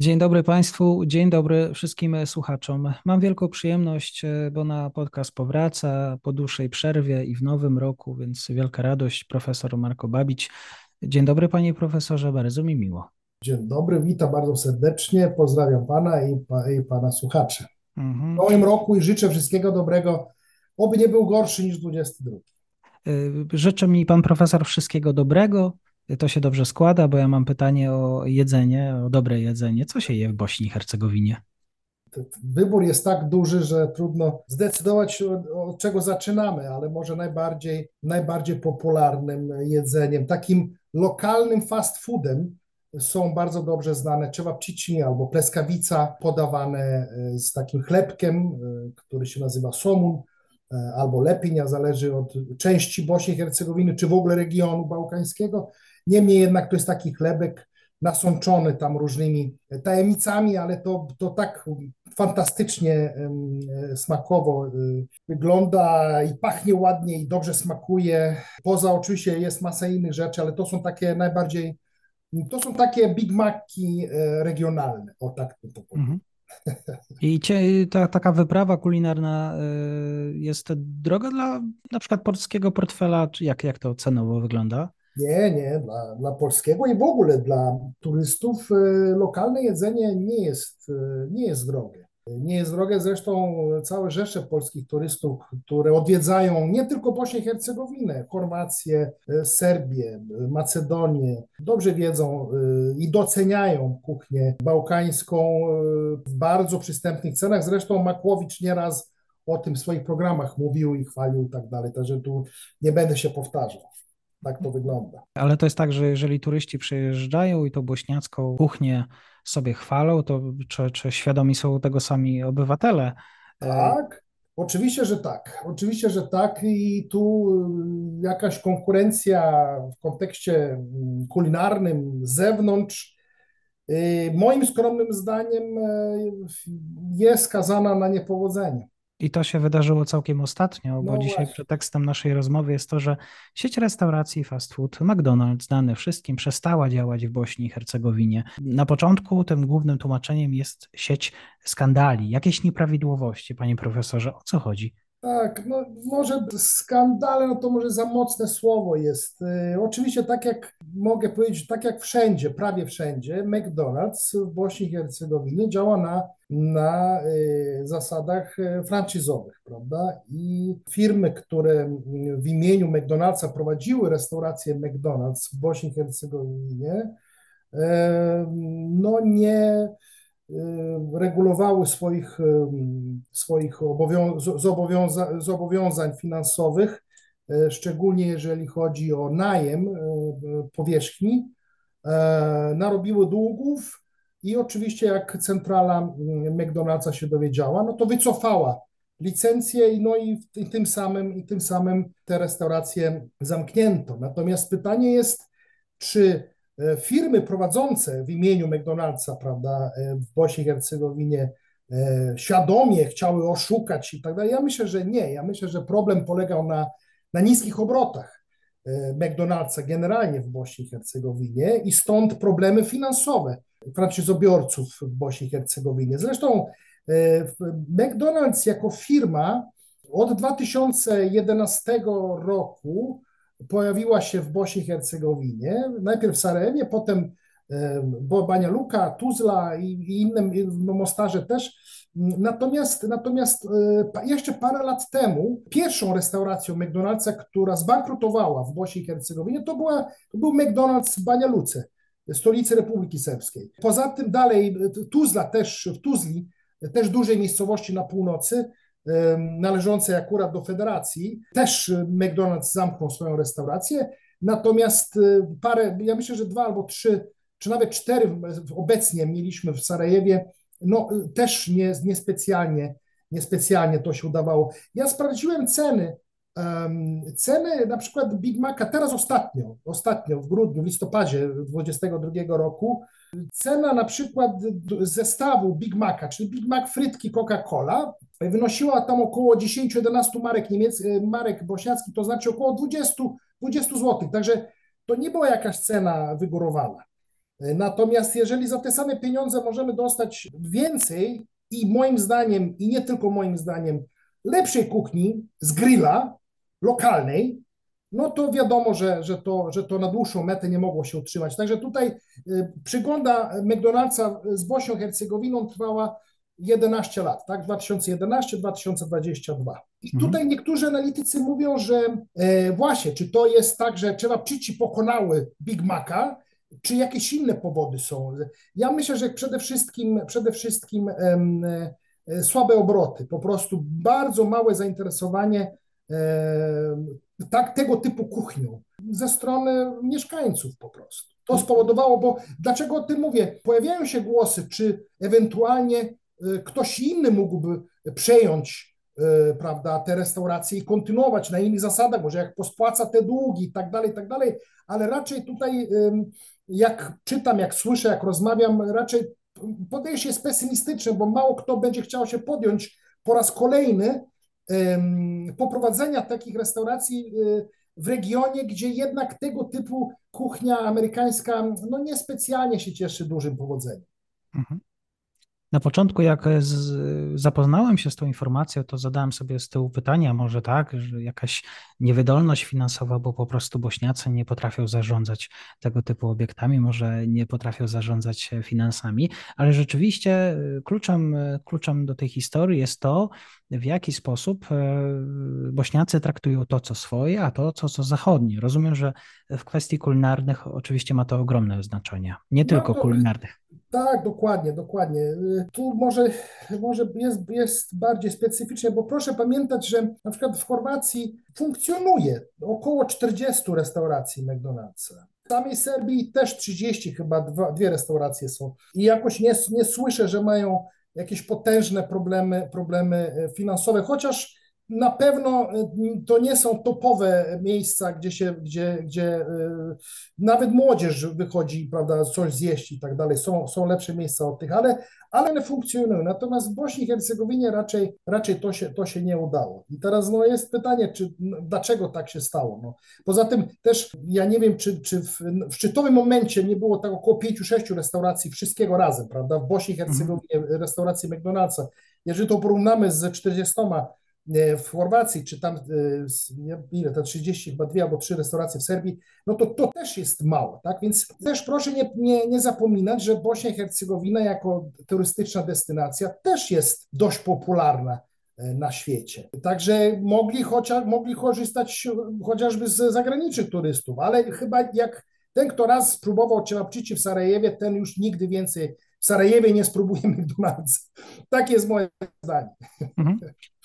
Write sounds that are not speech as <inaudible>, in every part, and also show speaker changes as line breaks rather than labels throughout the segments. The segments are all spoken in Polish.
Dzień dobry Państwu, dzień dobry wszystkim słuchaczom. Mam wielką przyjemność, e, bo na podcast powraca po dłuższej przerwie i w nowym roku, więc wielka radość. Profesor Marko Babić. Dzień dobry Panie Profesorze, bardzo mi miło.
Dzień dobry, witam bardzo serdecznie, pozdrawiam Pana i, i Pana słuchaczy. Mhm. W nowym roku i życzę wszystkiego dobrego, oby nie był gorszy niż 22.
E, życzę mi Pan Profesor wszystkiego dobrego, to się dobrze składa, bo ja mam pytanie o jedzenie, o dobre jedzenie. Co się je w Bośni i Hercegowinie?
Wybór jest tak duży, że trudno zdecydować, od czego zaczynamy, ale może najbardziej, najbardziej popularnym jedzeniem, takim lokalnym fast foodem są bardzo dobrze znane czewapcici albo pleskawica, podawane e, z takim chlebkiem, e, który się nazywa somun albo lepinia, zależy od części Bośni i Hercegowiny, czy w ogóle regionu bałkańskiego. Niemniej jednak to jest taki chlebek nasączony tam różnymi tajemnicami, ale to, to tak fantastycznie smakowo y, wygląda i pachnie ładnie i dobrze smakuje. Poza oczywiście jest masa innych rzeczy, ale to są takie najbardziej, to są takie Big Maci e, regionalne, o tak to powiem.
I cie, ta, taka wyprawa kulinarna y, jest droga dla na przykład polskiego portfela, czy jak, jak to cenowo wygląda?
Nie, nie, dla, dla polskiego i w ogóle dla turystów e, lokalne jedzenie nie jest, e, nie jest drogie. Nie jest drogie, zresztą całe rzesze polskich turystów, które odwiedzają nie tylko Bośnię i Hercegowinę, Chorwację, e, Serbię, Macedonię, dobrze wiedzą i doceniają kuchnię bałkańską w bardzo przystępnych cenach. Zresztą Makłowicz nieraz o tym w swoich programach mówił i chwalił i tak dalej, także tu nie będę się powtarzał tak to wygląda.
Ale to jest tak, że jeżeli turyści przyjeżdżają i to bośniacką kuchnię sobie chwalą, to czy, czy świadomi są tego sami obywatele?
Tak, oczywiście, że tak. Oczywiście, że tak i tu y, jakaś konkurencja w kontekście mm, kulinarnym z zewnątrz y, moim skromnym zdaniem y, jest skazana na niepowodzenie.
I to się wydarzyło całkiem ostatnio, bo no dzisiaj właśnie. pretekstem naszej rozmowy jest to, że sieć restauracji fast food McDonald's, znany wszystkim, przestała działać w Bośni i Hercegowinie. Na początku tym głównym tłumaczeniem jest sieć skandali, jakieś nieprawidłowości, panie profesorze. O co chodzi?
Tak, no może skandale, no to może za mocne słowo jest. Y, oczywiście tak jak mogę powiedzieć, tak jak wszędzie, prawie wszędzie, McDonald's w Bośni i Hercegowinie działa na, na y, zasadach y, franczyzowych, prawda? I firmy, które w imieniu McDonald'sa prowadziły restaurację McDonald's w Bośni i Hercegowinie, no nie regulowały swoich, y, swoich zobowiąza zobowiązań finansowych, y, szczególnie jeżeli chodzi o najem powierzchni, narobiły długów i oczywiście jak centrala McDonald'sa się dowiedziała, no to wycofała licencję no i, i tym samym i tym samym te restauracje zamknięto. Natomiast pytanie jest, czy E, firmy prowadzące w imieniu McDonald'sa, prawda, e, w Bośni i Hercegowinie e, świadomie chciały oszukać i tak dalej. Ja myślę, że nie. Ja myślę, że problem polegał na, na niskich obrotach McDonald'sa generalnie w Bośni i Hercegowinie i stąd problemy finansowe franczyzobiorców w Bośni i Hercegowinie. Zresztą McDonald's jako firma od 2011 roku pojawiła się w Bośni i Hercegowinie, najpierw w Sarajewie, potem Bania Luka, Tuzla i, innym, w Mostarze też. Natomiast, natomiast e, jeszcze parę lat temu pierwszą restauracją McDonald'sa, która zbankrutowała w Bośni i Hercegowinie, to, była, to był McDonald's w Bania Luce, stolicy Republiki Serbskiej. Poza tym dalej Tuzla też, w Tuzli, też dużej miejscowości na północy, należącej akurat do federacji, też McDonald's zamknął swoją restaurację. natomiast parę, ja myślę, że dwa albo trzy, czy nawet cztery obecnie mieliśmy w Sarajewie, no też nie, niespecjalnie, niespecjalnie to się udawało. Ja sprawdziłem ceny, Ceny na przykład Big Maca teraz ostatnio, ostatnio w grudniu, w listopadzie 2022 roku, cena na przykład zestawu Big Maca, czyli Big Mac frytki Coca-Cola, wynosiła tam około 10-11 marek niemieckich, marek bośniackich, to znaczy około 20, 20 zł. Także to nie była jakaś cena wygórowana. Natomiast jeżeli za te same pieniądze możemy dostać więcej i moim zdaniem, i nie tylko moim zdaniem, lepszej kuchni z grilla, lokalnej, no to wiadomo, że, że, to, że to na dłuższą metę nie mogło się utrzymać. Także tutaj y, przygląda McDonald'sa z Bośnią Hercegowiną trwała 11 lat, tak? 2011-2022. I mhm. tutaj niektórzy analitycy mówią, że e, właśnie, czy to jest tak, że Czewapczyci pokonały Big Maca, czy jakieś inne powody są. Ja myślę, że przede wszystkim, przede wszystkim e, e, słabe obroty, po prostu bardzo małe zainteresowanie tak, tego typu kuchnią ze strony mieszkańców po prostu. To spowodowało, bo dlaczego o tym mówię? Pojawiają się głosy, czy ewentualnie e, ktoś inny mógłby przejąć e, prawda, te restauracje i kontynuować na innych zasadach, może jak pospłaca te długi i tak dalej, i tak dalej, ale raczej tutaj jak czytam, jak słyszę, jak rozmawiam, raczej podejście jest pesymistyczne, bo mało kto będzie chciał się podjąć po raz kolejny poprowadzenia takich restauracji y, w regionie, gdzie jednak tego typu kuchnia amerykańska no niespecjalnie się cieszy dużym powodzeniem. Mhm.
Na początku, jak z, zapoznałem się z tą informacją, to zadałem sobie z tyłu pytania, może tak, że jakaś niewydolność finansowa, bo po prostu bośniacy nie potrafią zarządzać tego typu obiektami, może nie potrafią zarządzać finansami, ale rzeczywiście y, kluczem, kluczem do tej historii jest to, w jaki sposób e, bośniacy traktują to, co swoje, a to, co, co zachodnie. Rozumiem, że w kwestii kulinarnych oczywiście ma to ogromne znaczenie, nie no, tylko kulinarnych.
Tak, dokładnie, dokładnie. Tu może, może jest, jest bardziej specyficznie, bo proszę pamiętać, że na przykład w Chorwacji funkcjonuje około 40 restauracji McDonald'sa. W samej Serbii też 30 chyba, dwa, dwie restauracje są. I jakoś nie, nie słyszę, że mają jakieś potężne problemy, problemy e, finansowe, chociaż na pewno e, to nie są topowe miejsca, gdzie się, gdzie, gdzie e, nawet młodzież wychodzi, prawda, coś zjeść i tak dalej. Są, są lepsze miejsca od tych, ale, ale one funkcjonują. Natomiast w Bośni i Hercegowinie raczej, raczej to, się, to się nie udało. I teraz no, jest pytanie, czy, no, dlaczego tak się stało. No. Poza tym też ja nie wiem, czy, czy w, w szczytowym momencie nie było tak około 5-6 restauracji wszystkiego razem, prawda? W Bośni i Hercegowinie mhm. restauracji McDonald'sa. Jeżeli to porównamy z 40 E, w Chorwacji, czy tam, e, ile to 30, chyba dwie albo trzy restauracje w Serbii, no to to też jest mało, tak? Więc też proszę nie, nie, nie zapominać, że Bośnia i Hercegowina jako turystyczna destynacja też jest dość popularna e, na świecie. Także mogli, chociaż, mogli korzystać chociażby z zagranicznych turystów, ale chyba jak ten, kto raz spróbował cielapczyci w Sarajewie, ten już nigdy więcej w Sarajewie nie spróbujemy McDonald's. Tak jest moje zdanie. Mhm.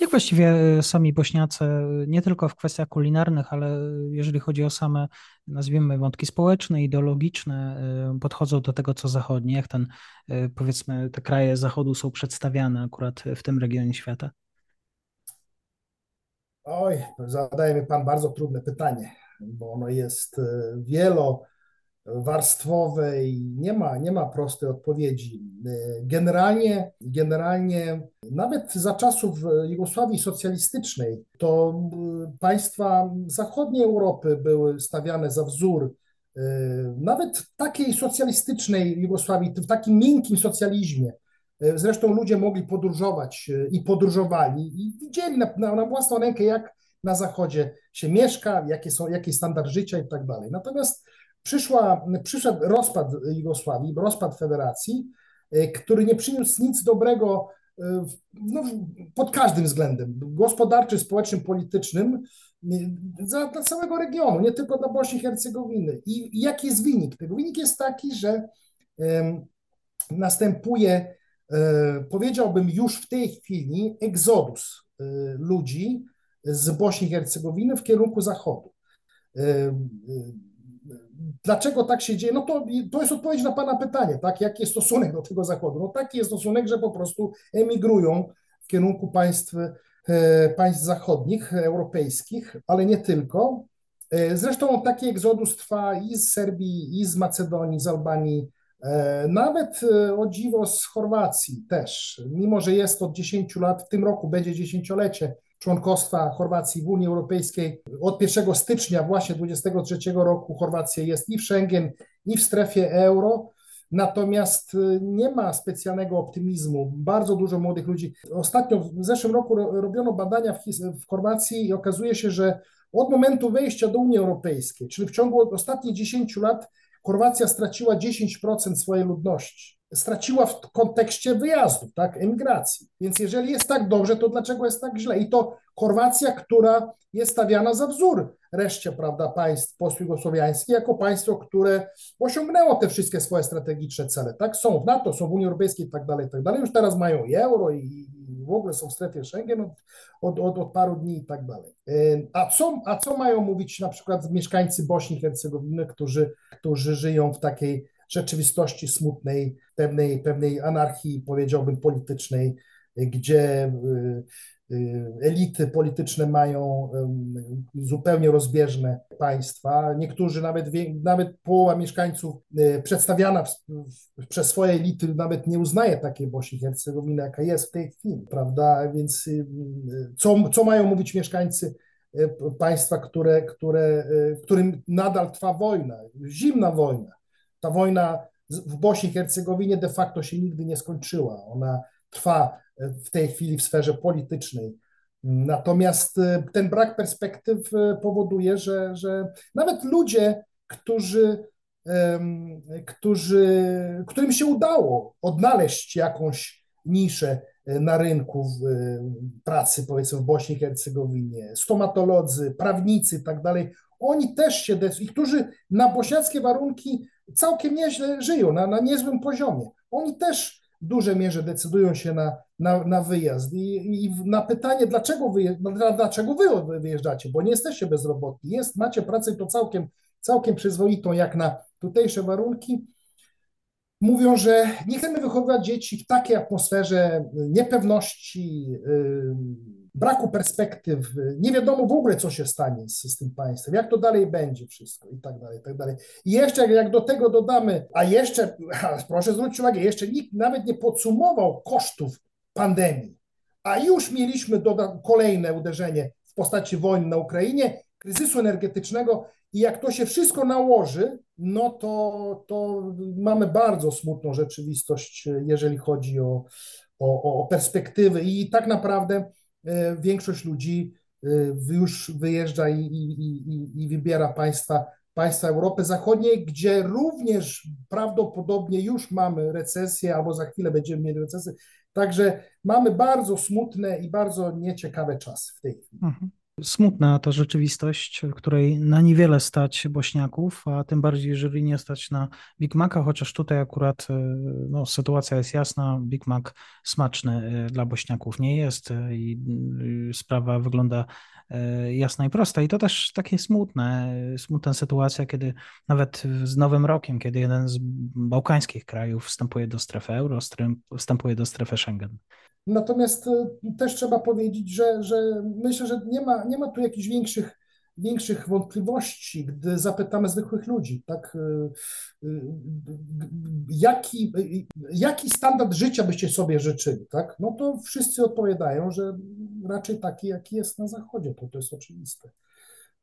Jak właściwie e, sami Bośniacy, nie tylko w kwestiach kulinarnych, ale jeżeli chodzi o same, nazwijmy, wątki społeczne, ideologiczne, e, podchodzą do tego, co zachodnie, jak ten, e, powiedzmy, te kraje zachodu są przedstawiane akurat w tym regionie świata?
Oj, zadaje mi Pan bardzo trudne pytanie, bo ono jest wielo warstwowe i nie ma, nie ma prostej odpowiedzi. Generalnie, generalnie nawet za czasów Jugosławii socjalistycznej to państwa zachodniej Europy były stawiane za wzór nawet takiej socjalistycznej Jugosławii, w takim miękkim socjalizmie. Zresztą ludzie mogli podróżować i podróżowali i widzieli na, na, na własną rękę, jak na Zachodzie się mieszka, jakie są, jaki standard życia i tak dalej. Natomiast przyszła, przyszedł rozpad Jugosławii, rozpad federacji, e, który nie przyniósł nic dobrego e, no, pod każdym względem, gospodarczym, społecznym, politycznym, dla, dla całego regionu, nie tylko dla Bośni i Hercegowiny. I, I jaki jest wynik tego? Wynik jest taki, że um, następuje, um, powiedziałbym już w tej chwili, egzodus um, ludzi z Bośni i Hercegowiny w kierunku zachodu. Dlaczego tak się dzieje? No to, to jest odpowiedź na Pana pytanie, tak? Jaki jest stosunek do tego Zachodu? No taki jest stosunek, że po prostu emigrują w kierunku państw, państw zachodnich, europejskich, ale nie tylko. Zresztą taki egzodus trwa i z Serbii, i z Macedonii, z Albanii, E, nawet e, o dziwo z Chorwacji też, mimo że jest od 10 lat, w tym roku będzie dziesięciolecie członkostwa Chorwacji w Unii Europejskiej. Od 1 stycznia właśnie 2023 roku Chorwacja jest i w Schengen, i w strefie euro. Natomiast e, nie ma specjalnego optymizmu. Bardzo dużo młodych ludzi. Ostatnio w zeszłym roku robiono badania w, w Chorwacji i okazuje się, że od momentu wejścia do Unii Europejskiej, czyli w ciągu ostatnich 10 lat, Chorwacja straciła 10% swojej ludności. Straciła w kontekście wyjazdów, tak, emigracji. Więc jeżeli jest tak dobrze, to dlaczego jest tak źle? I to Chorwacja, która jest stawiana za wzór reszcie, prawda, państw postjugosłowiańskich, jako państwo, które osiągnęło te wszystkie swoje strategiczne cele, tak? Są w NATO, są w Unii Europejskiej i tak dalej, tak dalej. Już teraz mają euro i w ogóle są w strefie Schengen od, od, od, od paru dni i tak dalej. A co, a co mają mówić na przykład mieszkańcy Bośni i Hercegowiny, którzy, którzy żyją w takiej rzeczywistości smutnej, pewnej, pewnej anarchii, powiedziałbym, politycznej, gdzie e, Y, elity polityczne mają zupełnie rozbieżne państwa. Niektórzy, nawet, nawet połowa mieszkańców y, przedstawiana przez swoje elity nawet nie uznaje takiej Bośni i Hercegowiny, jaka jest w tej chwili, prawda? Więc y, co, co mają mówić mieszkańcy państwa, które, które, w którym nadal trwa wojna, zimna wojna. Ta wojna w Bośni i Hercegowinie de facto się nigdy nie skończyła. Ona trwa w tej chwili w sferze politycznej. Natomiast e, ten brak perspektyw e, powoduje, że, że nawet ludzie, którzy, którzy, którym się udało odnaleźć jakąś niszę e, na rynku pracy, powiedzmy w Bośni i Hercegowinie, stomatolodzy, prawnicy i tak dalej, oni też się, i którzy na bośniackie warunki całkiem nieźle żyją, na, na niezłym poziomie, oni też w dużej mierze decydują się na, na, na wyjazd. I, I, na pytanie, dlaczego wy, dlaczego wy wyjeżdżacie, bo nie jesteście bezrobotni, jest, macie pracę i to całkiem, całkiem przyzwoitą, jak na tutejsze warunki, mówią, że nie chcemy wychowywać dzieci w takiej atmosferze niepewności, yy, braku perspektyw, nie wiadomo w ogóle, co się stanie z, z tym państwem, jak to dalej będzie wszystko i tak dalej, i tak dalej. I jeszcze jak do tego dodamy, a jeszcze, <laughs> proszę zwrócić uwagę, jeszcze nikt nawet nie podsumował kosztów pandemii, a już mieliśmy doda- kolejne uderzenie w postaci wojny na Ukrainie, kryzysu energetycznego i jak to się wszystko nałoży, no to, to mamy bardzo smutną rzeczywistość, jeżeli chodzi o, o, o perspektywy. I tak naprawdę większość ludzi e, już wyjeżdża i, i, i, i wybiera państwa, państwa Europy Zachodniej, gdzie również prawdopodobnie już mamy recesję, albo za chwilę będziemy mieli recesję. Także mamy bardzo smutne i bardzo nieciekawe czasy w tej chwili. Mhm
smutna to rzeczywistość, w której na niewiele stać Bośniaków, a tym bardziej, jeżeli nie stać na Big Maca, chociaż tutaj akurat e, no, sytuacja jest jasna, Big Mac smaczny e, dla Bośniaków nie jest e, i sprawa wygląda jasna i prosta. I to też takie smutne, smutna sytuacja, kiedy nawet z Nowym Rokiem, kiedy jeden z bałkańskich krajów wstępuje do strefy euro, wstępuje do strefy Schengen.
Natomiast e, też trzeba powiedzieć, że, że myślę, że nie ma, nie ma tu jakichś większych, większych wątpliwości, gdy zapytamy zwykłych ludzi, tak, e, e, jaki, jaki standard życia byście sobie życzyli, tak, no to wszyscy odpowiadają, że raczej taki, jaki jest na Zachodzie, to, to jest oczywiste.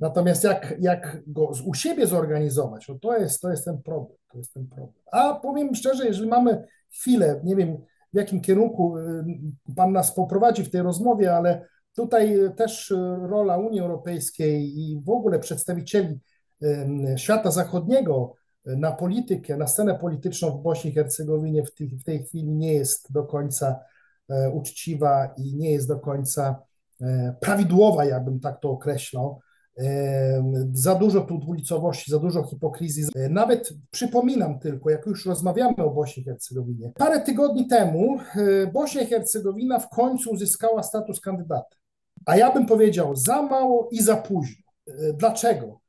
Natomiast jak, jak go u siebie zorganizować, no to jest, to jest ten problem, to jest ten problem. A powiem szczerze, jeżeli mamy chwilę, nie wiem, w jakim kierunku y, Pan nas poprowadzi w tej rozmowie, ale tutaj też rola Unii Europejskiej i w ogóle przedstawicieli świata zachodniego na politykę, na scenę polityczną w Bośni i Hercegowinie w tej, w tej chwili nie jest do końca e, uczciwa i nie jest do końca e, prawidłowa, jakbym tak to określał. Za dużo tu dwulicowości, za dużo hipokryzji. Nawet przypominam tylko, jak już rozmawiamy o Bośni i Hercegowinie, parę tygodni temu e, Bośnia i Hercegowina w końcu uzyskała status kandydata. A ja bym powiedział za mało i za późno. E, dlaczego?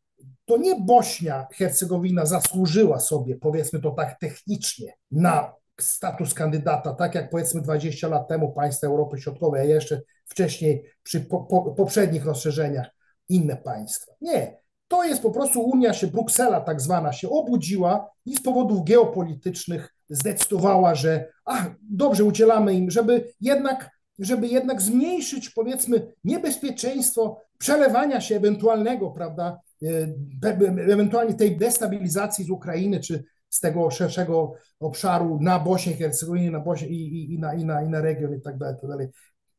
to nie Bośnia Hercegowina zasłużyła sobie, powiedzmy to tak technicznie, na status kandydata, tak jak powiedzmy 20 lat temu państwa Europy Środkowej, a jeszcze wcześniej przy po, po, poprzednich rozszerzeniach inne państwa. Nie. To jest po prostu Unia się, Bruksela tak zwana się obudziła i z powodów geopolitycznych zdecydowała, że ach, dobrze udzielamy im, żeby jednak, żeby jednak zmniejszyć powiedzmy niebezpieczeństwo przelewania się ewentualnego, prawda, e, ewentualnie tej destabilizacji z Ukrainy czy z tego szerszego obszaru na Bośnię i Hercegowinie, na Bośnię i, i, i, na, i, na, i na region i tak dalej, tak dalej.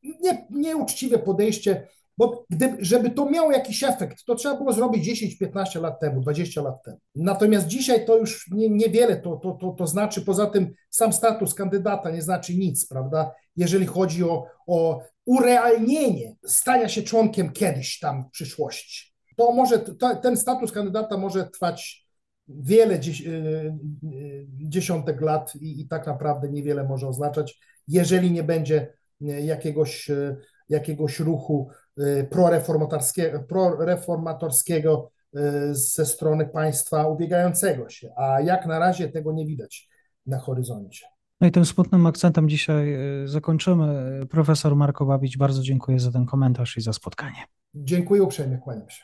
Nie, nieuczciwe podejście, bo gdy, żeby to miało jakiś efekt, to trzeba było zrobić 10-15 lat temu, 20 lat temu. Natomiast dzisiaj to już nie, niewiele to, to, to, to znaczy, poza tym sam status kandydata nie znaczy nic, prawda? Jeżeli chodzi o, o urealnienie stania się członkiem kiedyś tam w przyszłości. To może, to, ten status kandydata może trwać wiele dziś, y, y, dziesiątek lat i, i tak naprawdę niewiele może oznaczać, jeżeli nie będzie jakiegoś, y, jakiegoś ruchu proreformatorskiego, proreformatorskiego ze strony państwa ubiegającego się, a jak na razie tego nie widać na horyzoncie.
No i tym smutnym akcentem dzisiaj zakończymy. Profesor Markowawicz, bardzo dziękuję za ten komentarz i za spotkanie.
Dziękuję uprzejmie, kłaniam się.